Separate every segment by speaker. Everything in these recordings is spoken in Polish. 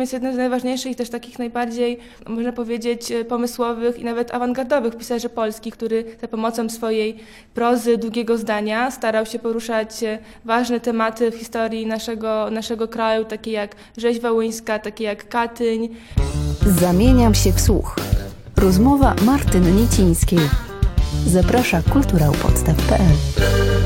Speaker 1: Jest jednym z najważniejszych też takich najbardziej, można powiedzieć, pomysłowych i nawet awangardowych pisarzy polskich, który za pomocą swojej prozy, długiego zdania starał się poruszać ważne tematy w historii naszego, naszego kraju, takie jak rzeź wołyńska, takie jak Katyń.
Speaker 2: Zamieniam się w słuch. Rozmowa Martyny Niecińskiej. Zaprasza kulturałpodstaw.pl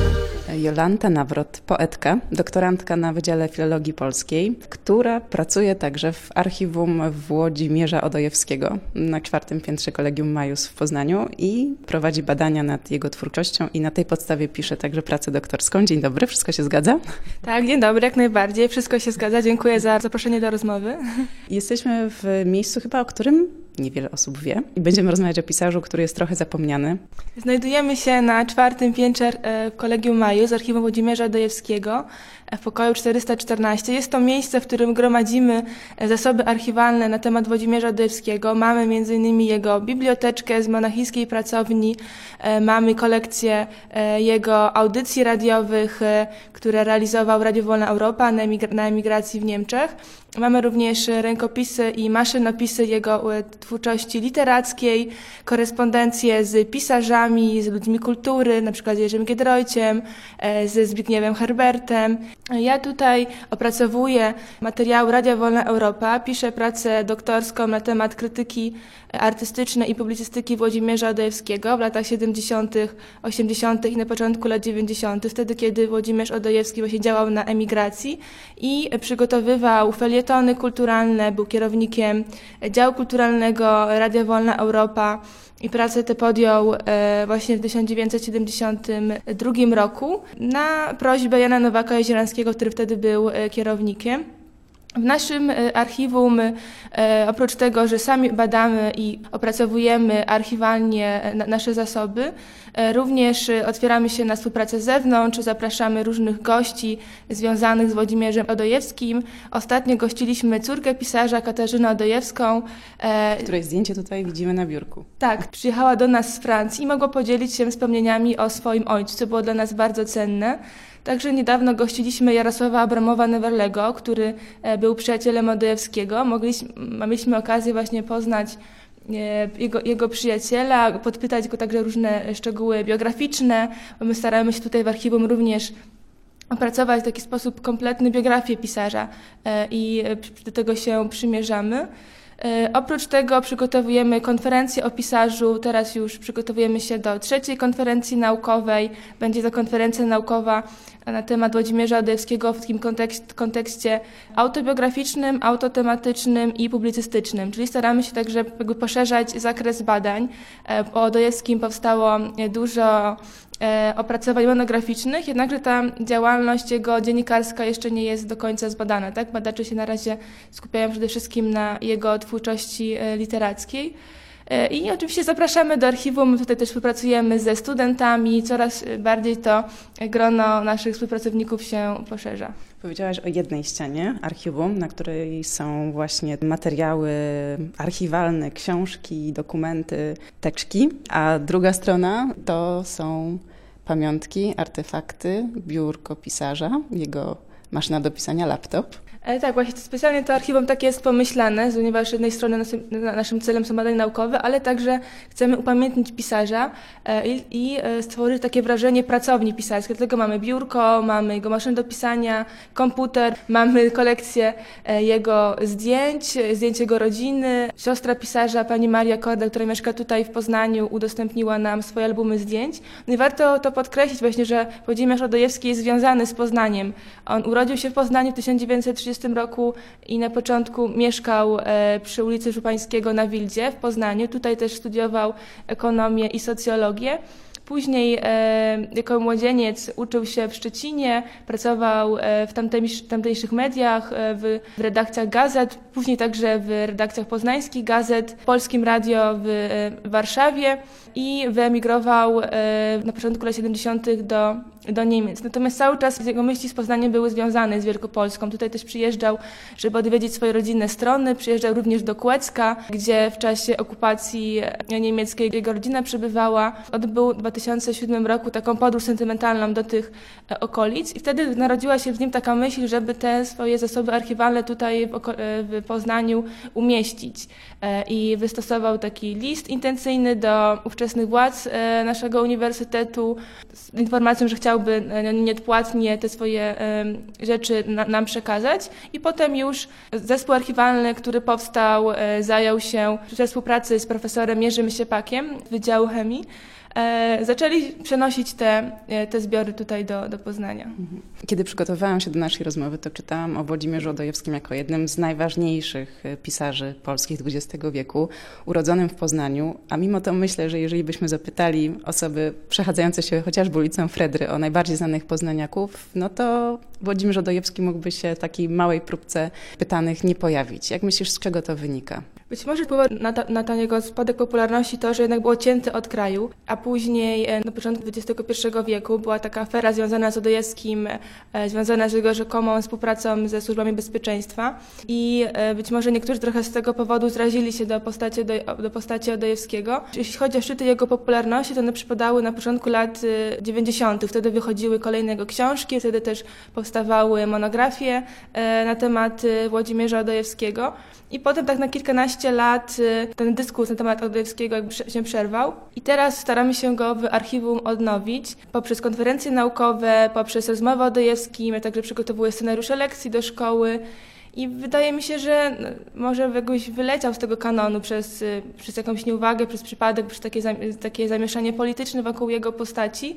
Speaker 3: Jolanta Nawrot, poetka, doktorantka na Wydziale Filologii Polskiej, która pracuje także w archiwum Włodzimierza Odojewskiego na czwartym piętrze Kolegium Majus w Poznaniu i prowadzi badania nad jego twórczością i na tej podstawie pisze także pracę doktorską. Dzień dobry, wszystko się zgadza?
Speaker 1: Tak, dzień dobry, jak najbardziej. Wszystko się zgadza. Dziękuję za zaproszenie do rozmowy.
Speaker 3: Jesteśmy w miejscu chyba, o którym niewiele osób wie. I będziemy rozmawiać o pisarzu, który jest trochę zapomniany.
Speaker 1: Znajdujemy się na czwartym piętrze e, Kolegium Maju z archiwum Włodzimierza Dojewskiego e, w pokoju 414. Jest to miejsce, w którym gromadzimy e, zasoby archiwalne na temat Włodzimierza Dojewskiego. Mamy m.in. jego biblioteczkę z monachijskiej pracowni, mamy kolekcję jego audycji radiowych, które realizował Radio Wolna Europa na emigracji w Niemczech. Mamy również rękopisy i maszynopisy jego twórczości literackiej, korespondencję z pisarzami, z ludźmi kultury, na przykład z Jerzym Giedroyciem, e, ze Zbigniewem Herbertem. Ja tutaj opracowuję materiały Radia Wolna Europa, piszę pracę doktorską na temat krytyki artystycznej i publicystyki Włodzimierza Odojewskiego w latach 70., 80. i na początku lat 90., wtedy kiedy Włodzimierz Odojewski właśnie działał na emigracji i przygotowywał felietony kulturalne, był kierownikiem działu kulturalnego Radia Wolna Europa i pracę tę podjął e, właśnie w 1972 roku na prośbę Jana Nowaka Jezierańskiego, który wtedy był e, kierownikiem. W naszym e, archiwum, e, oprócz tego, że sami badamy i opracowujemy archiwalnie e, nasze zasoby, również otwieramy się na współpracę z zewnątrz, zapraszamy różnych gości związanych z Włodzimierzem Odojewskim. Ostatnio gościliśmy córkę pisarza Katarzynę Odojewską.
Speaker 3: Której zdjęcie tutaj widzimy na biurku.
Speaker 1: Tak, przyjechała do nas z Francji i mogła podzielić się wspomnieniami o swoim ojcu, co było dla nas bardzo cenne. Także niedawno gościliśmy Jarosława Abramowa-Newerlego, który e, był przyjacielem Odojewskiego. Mogliśmy, mieliśmy okazję właśnie poznać e, jego, jego przyjaciela, podpytać go także różne szczegóły biograficzne, my staramy się tutaj w archiwum również opracować w taki sposób kompletny biografię pisarza e, i do tego się przymierzamy. E, oprócz tego przygotowujemy konferencję o pisarzu. Teraz już przygotowujemy się do trzeciej konferencji naukowej. Będzie to konferencja naukowa na temat Włodzimierza Odejewskiego w takim kontekście autobiograficznym, autotematycznym i publicystycznym. Czyli staramy się także poszerzać zakres badań. E, o Odejewskim powstało dużo E, opracowań monograficznych, jednakże ta działalność jego dziennikarska jeszcze nie jest do końca zbadana. Tak? Badacze się na razie skupiają przede wszystkim na jego twórczości e, literackiej. E, I oczywiście zapraszamy do archiwum. Tutaj też współpracujemy ze studentami. Coraz bardziej to grono naszych współpracowników się poszerza.
Speaker 3: Powiedziałaś o jednej ścianie archiwum, na której są właśnie materiały archiwalne, książki, dokumenty, teczki, a druga strona to są pamiątki, artefakty, biurko pisarza, jego maszyna do pisania, laptop.
Speaker 1: E, tak, właśnie specjalnie to archiwum takie jest pomyślane, ponieważ z jednej strony naszym, naszym celem są badania naukowe, ale także chcemy upamiętnić pisarza e, i, e, stworzyć takie wrażenie pracowni pisarskiej. Dlatego mamy biurko, mamy jego maszynę do pisania, komputer, mamy kolekcję e, jego zdjęć, zdjęć jego rodziny. Siostra pisarza, pani Maria Korda, która mieszka tutaj w Poznaniu, udostępniła nam swoje albumy zdjęć. No i warto to podkreślić właśnie, że Włodzimierz Odojewski jest związany z Poznaniem. On urodził się w Poznaniu w 1930 1930 roku i na początku mieszkał e, przy ulicy Żupańskiego na Wildzie w Poznaniu. Tutaj też studiował ekonomię i socjologię. Później e, jako młodzieniec uczył się w Szczecinie, pracował e, w tamtejszych mediach, e, w, redakcjach gazet, później także w redakcjach poznańskich gazet, w Polskim Radio w, Warszawie i wyemigrował na początku lat 70. do, do Niemiec. Natomiast cały czas jego myśli z Poznaniem były związane z Wielkopolską. Tutaj też przyjeżdżał, żeby odwiedzić swoje rodzinne strony, przyjeżdżał również do Kłecka, gdzie w czasie okupacji niemieckiej jego rodzina przebywała. Odbył 2000 2007 roku taką podróż sentymentalną do tych e, okolic i wtedy narodziła się w nim taka myśl, żeby te swoje zasoby archiwalne tutaj w, e, Poznaniu umieścić. E, I wystosował taki list intencyjny do ówczesnych władz naszego uniwersytetu z informacją, że chciałby e, nieodpłatnie te swoje rzeczy na, nam przekazać. I potem już zespół archiwalny, który powstał, zajął się we współpracy z profesorem Jerzym Siepakiem Wydziału Chemii. E, zaczęli przenosić te, e, te zbiory tutaj do, do Poznania.
Speaker 3: Kiedy przygotowałam się do naszej rozmowy, to czytałam o Włodzimierzu Odojewskim jako jednym z najważniejszych e, pisarzy polskich XX wieku, urodzonym w Poznaniu, a mimo to myślę, że jeżeli byśmy zapytali osoby przechadzające się chociażby ulicą Fredry o najbardziej znanych poznaniaków, no to Włodzimierz Odojewski mógłby się w takiej małej próbce pytanych nie pojawić. Jak myślisz, z czego to wynika?
Speaker 1: Być może wpływa na, to, na ten jego spadek popularności to, że jednak był odcięty od kraju, a później e, na początku XXI wieku była taka afera związana z Odojewskim, e, związana z jego rzekomą współpracą ze służbami bezpieczeństwa i e, być może niektórzy trochę z tego powodu zrazili się do postaci, do, do postaci Odojewskiego. Jeśli chodzi o szczyty jego popularności, to one przypadały na początku lat e, 90. Wtedy wychodziły kolejne jego książki, wtedy też powstawały monografie na temat Włodzimierza Odojewskiego. I potem tak na kilkanaście lat y, ten dyskurs na temat Odojewskiego się przerwał. I teraz staramy się go w archiwum odnowić poprzez konferencje naukowe, poprzez rozmowę o Odojewskim. Ja także przygotowuję scenariusze lekcji do szkoły. I wydaje mi się, że no, może jakoś wyleciał z tego kanonu przez, y, przez jakąś nieuwagę, przez przypadek, przez takie, takie zamieszanie polityczne wokół jego postaci,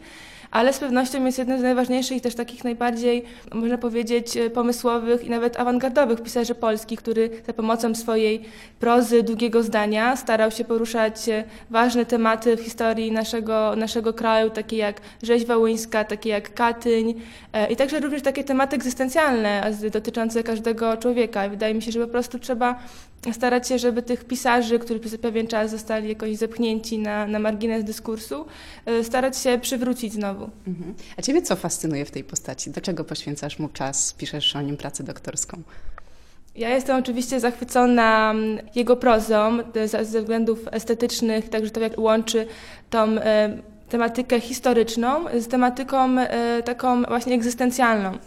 Speaker 1: ale z pewnością jest jednym z najważniejszych i też takich najbardziej, można powiedzieć, e, pomysłowych i nawet awangardowych pisarzy polskich, który za pomocą swojej prozy, długiego zdania starał się poruszać e, ważne tematy w historii naszego, naszego kraju, takie jak rzeź wołyńska, takie jak Katyń e, i także również takie tematy egzystencjalne dotyczące każdego człowieka. Wydaje mi się, że po prostu trzeba starać się, żeby tych pisarzy, którzy przez pewien czas zostali jakoś zepchnięci na, na margines dyskursu, e, starać się przywrócić znowu.
Speaker 3: Mhm. A ciebie co fascynuje w tej postaci? Do czego poświęcasz mu czas? Piszesz o nim pracę doktorską?
Speaker 1: Ja jestem oczywiście zachwycona mm, jego prozą e, ze względów estetycznych, także to jak łączy tą e, tematykę historyczną z tematyką taką właśnie egzystencjalną.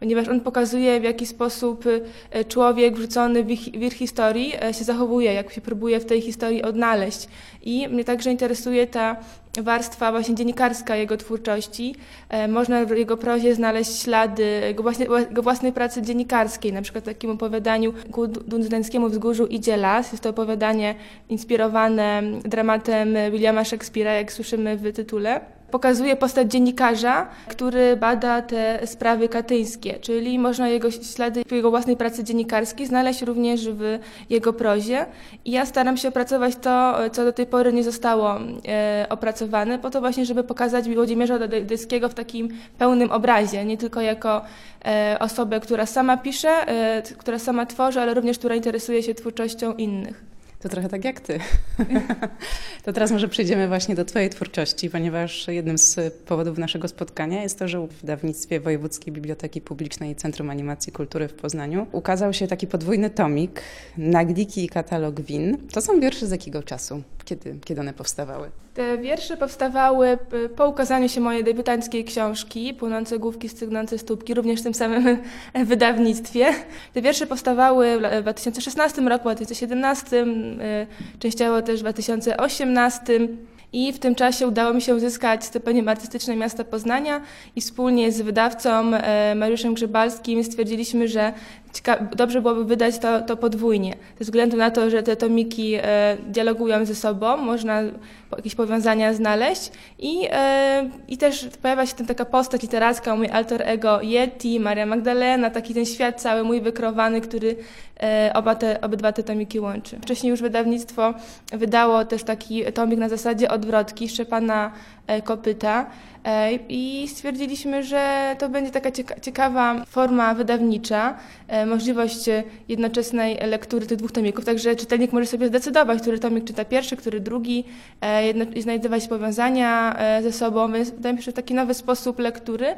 Speaker 1: Ponieważ on pokazuje, w jaki sposób e, człowiek wrzucony w wir historii e, się zachowuje, jak się próbuje w tej historii odnaleźć. I mnie także interesuje ta warstwa właśnie dziennikarska jego twórczości. E, Można w jego prozie znaleźć ślady jego, właśnie, jego własnej pracy dziennikarskiej, na przykład w takim opowiadaniu ku Dundańskiemu wzgórzu idzie las. Jest to opowiadanie inspirowane dramatem Williama Shakespeare'a, jak słyszymy w tytule. Pokazuje postać dziennikarza, który bada te sprawy katyńskie, czyli można jego ślady jego własnej pracy dziennikarskiej znaleźć również w jego prozie. I ja staram się opracować to, co do tej pory nie zostało e, opracowane, po to właśnie, żeby pokazać Włodzimierza Dodejskiego w takim pełnym obrazie, nie tylko jako e, osobę, która sama pisze, e, która sama tworzy, ale również która interesuje się twórczością innych.
Speaker 3: To trochę tak jak ty. to teraz może przejdziemy właśnie do twojej twórczości, ponieważ jednym z powodów naszego spotkania jest to, że w wydawnictwie Wojewódzkiej Biblioteki Publicznej Centrum Animacji Kultury w Poznaniu ukazał się taki podwójny tomik Nagliki i katalog win. To są wiersze z jakiego czasu? Kiedy, kiedy one powstawały?
Speaker 1: Te wiersze powstawały po ukazaniu się mojej debiutanckiej książki Płynące główki, stygnące stópki, również w tym samym wydawnictwie. Te wiersze powstawały w la- w 2016 roku, 2017, y, częściowo też w 2018. I w tym czasie udało mi się uzyskać stypendium artystyczne miasta Poznania i wspólnie z wydawcą e, Mariuszem Grzybalskim stwierdziliśmy, że cieka- dobrze byłoby wydać to, to podwójnie. Ze względu na to, że te tomiki e, dialogują ze sobą, można jakieś powiązania znaleźć i, e, i też pojawia się tam taka postać literacka, mój alter ego Yeti, Maria Magdalena, taki ten świat cały mój wykrowany, który e, oba te, obydwa te tomiki łączy. Wcześniej już wydawnictwo wydało też taki tomik na zasadzie odwrotki Szczepana e, Kopyta i stwierdziliśmy, że to będzie taka cieka- ciekawa forma wydawnicza, e, możliwość e, jednoczesnej lektury tych dwóch tomików, także czytelnik może sobie zdecydować, który tomik czyta pierwszy, który drugi e, i znajdować powiązania ze sobą, więc wydaje mi się, że taki nowy sposób lektury.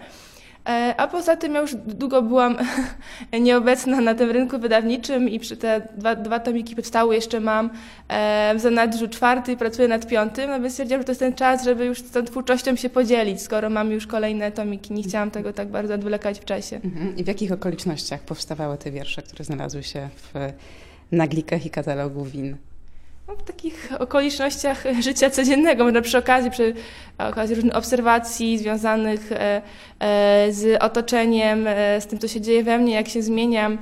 Speaker 1: E, A poza tym ja już długo byłam nieobecna na tym rynku wydawniczym i przy te dwa, dwa tomiki powstały jeszcze mam e, w zanadrzu czwarty i pracuję nad piątym, no więc stwierdziłam, że to jest ten czas, żeby już z tą twórczością się podzielić, skoro mam już kolejne tomiki. Nie chciałam tego tak bardzo odwlekać w czasie.
Speaker 3: Mhm. I w jakich okolicznościach powstawały te wiersze, które znalazły się w naglikach i katalogu win?
Speaker 1: No, w takich okolicznościach życia codziennego, może przy okazji, przy okazji różnych obserwacji związanych e, e, z otoczeniem, e, z tym, co się dzieje we mnie, jak się zmieniam.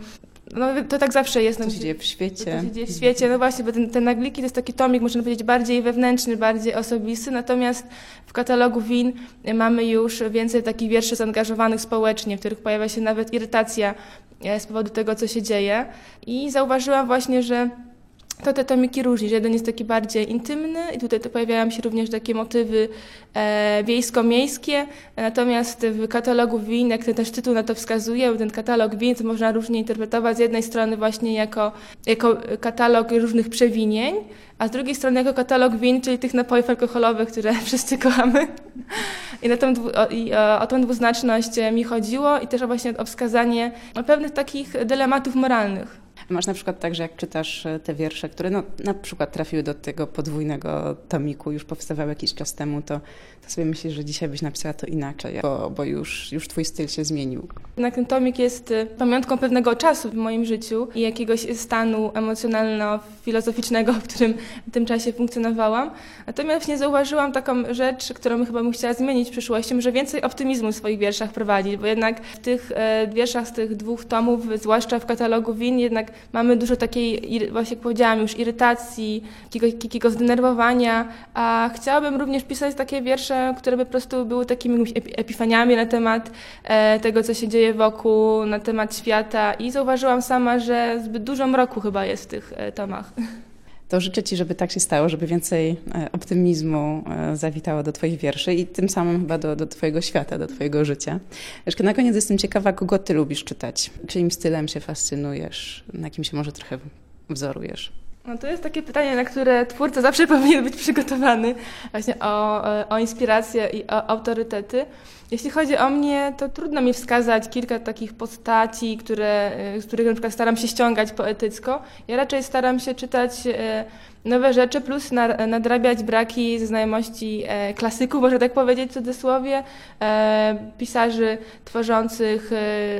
Speaker 1: No, to tak zawsze jest.
Speaker 3: Co
Speaker 1: no,
Speaker 3: się dzieje w świecie?
Speaker 1: Co się dzieje w świecie, no właśnie, bo ten, te nagliki to jest taki tomik, można powiedzieć, bardziej wewnętrzny, bardziej osobisty, natomiast w katalogu win mamy już więcej takich wierszy zaangażowanych społecznie, w których pojawia się nawet irytacja z powodu tego, co się dzieje. I zauważyłam właśnie, że to te tomiki różni, że jeden jest taki bardziej intymny i tutaj to pojawiają się również takie motywy e, wiejsko-miejskie, natomiast w katalogu win, jak ten też tytuł na to wskazuje, ten katalog win można różnie interpretować z jednej strony właśnie jako, jako katalog różnych przewinień, a z drugiej strony jako katalog win, czyli tych napojów alkoholowych, które wszyscy kochamy. I, na tą, o, i o, o tą dwuznaczność mi chodziło i też właśnie o wskazanie pewnych takich dylematów moralnych.
Speaker 3: Masz na przykład tak, że jak czytasz te wiersze, które no, na przykład trafiły do tego podwójnego tomiku, już powstawały jakiś czas temu, to, to sobie myślisz, że dzisiaj byś napisała to inaczej, bo, bo już, już twój styl się zmienił.
Speaker 1: Jednak ten tomik jest pamiątką pewnego czasu w moim życiu i jakiegoś stanu emocjonalno-filozoficznego, w którym w tym czasie funkcjonowałam. Natomiast właśnie zauważyłam taką rzecz, którą chyba bym chciała zmienić w przyszłości, że więcej optymizmu w swoich wierszach prowadzić, bo jednak w tych e, wierszach z tych dwóch tomów, zwłaszcza w katalogu win, jednak mamy dużo takiej, właśnie jak powiedziałam już, irytacji, takiego zdenerwowania, a chciałabym również pisać takie wiersze, które by po prostu były takimi epifaniami na temat e, tego, co się dzieje wokół, na temat świata i zauważyłam sama, że zbyt dużo mroku chyba jest w tych e, tomach.
Speaker 3: To życzę Ci, żeby tak się stało, żeby więcej optymizmu zawitało do Twoich wierszy i tym samym chyba do, do Twojego świata, do Twojego życia. Jeszcze na koniec jestem ciekawa, kogo Ty lubisz czytać? Czyim stylem się fascynujesz? Na kim się może trochę wzorujesz?
Speaker 1: No to jest takie pytanie, na które twórca zawsze powinien być przygotowany właśnie o, o inspirację i o autorytety. Jeśli chodzi o mnie, to trudno mi wskazać kilka takich postaci, które, z których na przykład staram się ściągać poetycko. Ja raczej staram się czytać nowe rzeczy, plus nadrabiać braki ze znajomości klasyków, można tak powiedzieć w cudzysłowie, pisarzy tworzących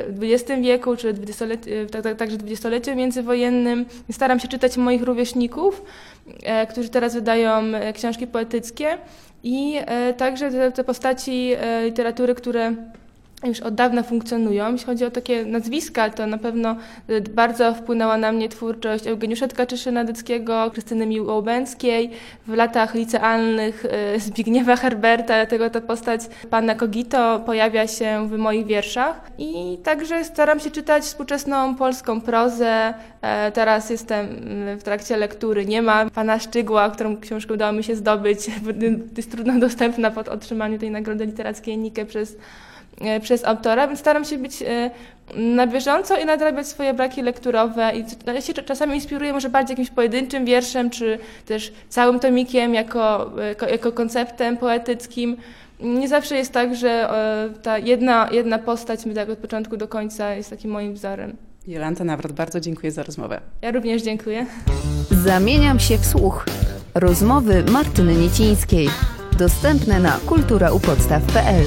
Speaker 1: w XX wieku, czy także w dwudziestoleciu międzywojennym. Staram się czytać moich rówieśników, którzy teraz wydają książki poetyckie i także te postaci literatury, które już od dawna funkcjonują. Jeśli chodzi o takie nazwiska, to na pewno bardzo wpłynęła na mnie twórczość Eugeniusza Tkaczyszyna-Dyckiego, Krystyny Miłobęckiej, w latach licealnych Zbigniewa Herberta, dlatego ta postać pana Kogito pojawia się w moich wierszach. I także staram się czytać współczesną polską prozę. Teraz jestem w trakcie lektury. Nie ma pana Szczygła, którą książkę udało mi się zdobyć. Jest trudno dostępna po otrzymaniu tej nagrody literackiej Nike przez przez autora, więc staram się być na bieżąco i nadrabiać swoje braki lekturowe. I ja się czasami inspiruję może bardziej jakimś pojedynczym wierszem, czy też całym tomikiem jako, jako konceptem poetyckim. Nie zawsze jest tak, że ta jedna, jedna postać mi tak od początku do końca jest takim moim wzorem.
Speaker 3: Jolanta Nawrot, bardzo dziękuję za rozmowę.
Speaker 1: Ja również dziękuję.
Speaker 2: Zamieniam się w słuch. Rozmowy Martyny Niecińskiej. Dostępne na kulturaupodstaw.pl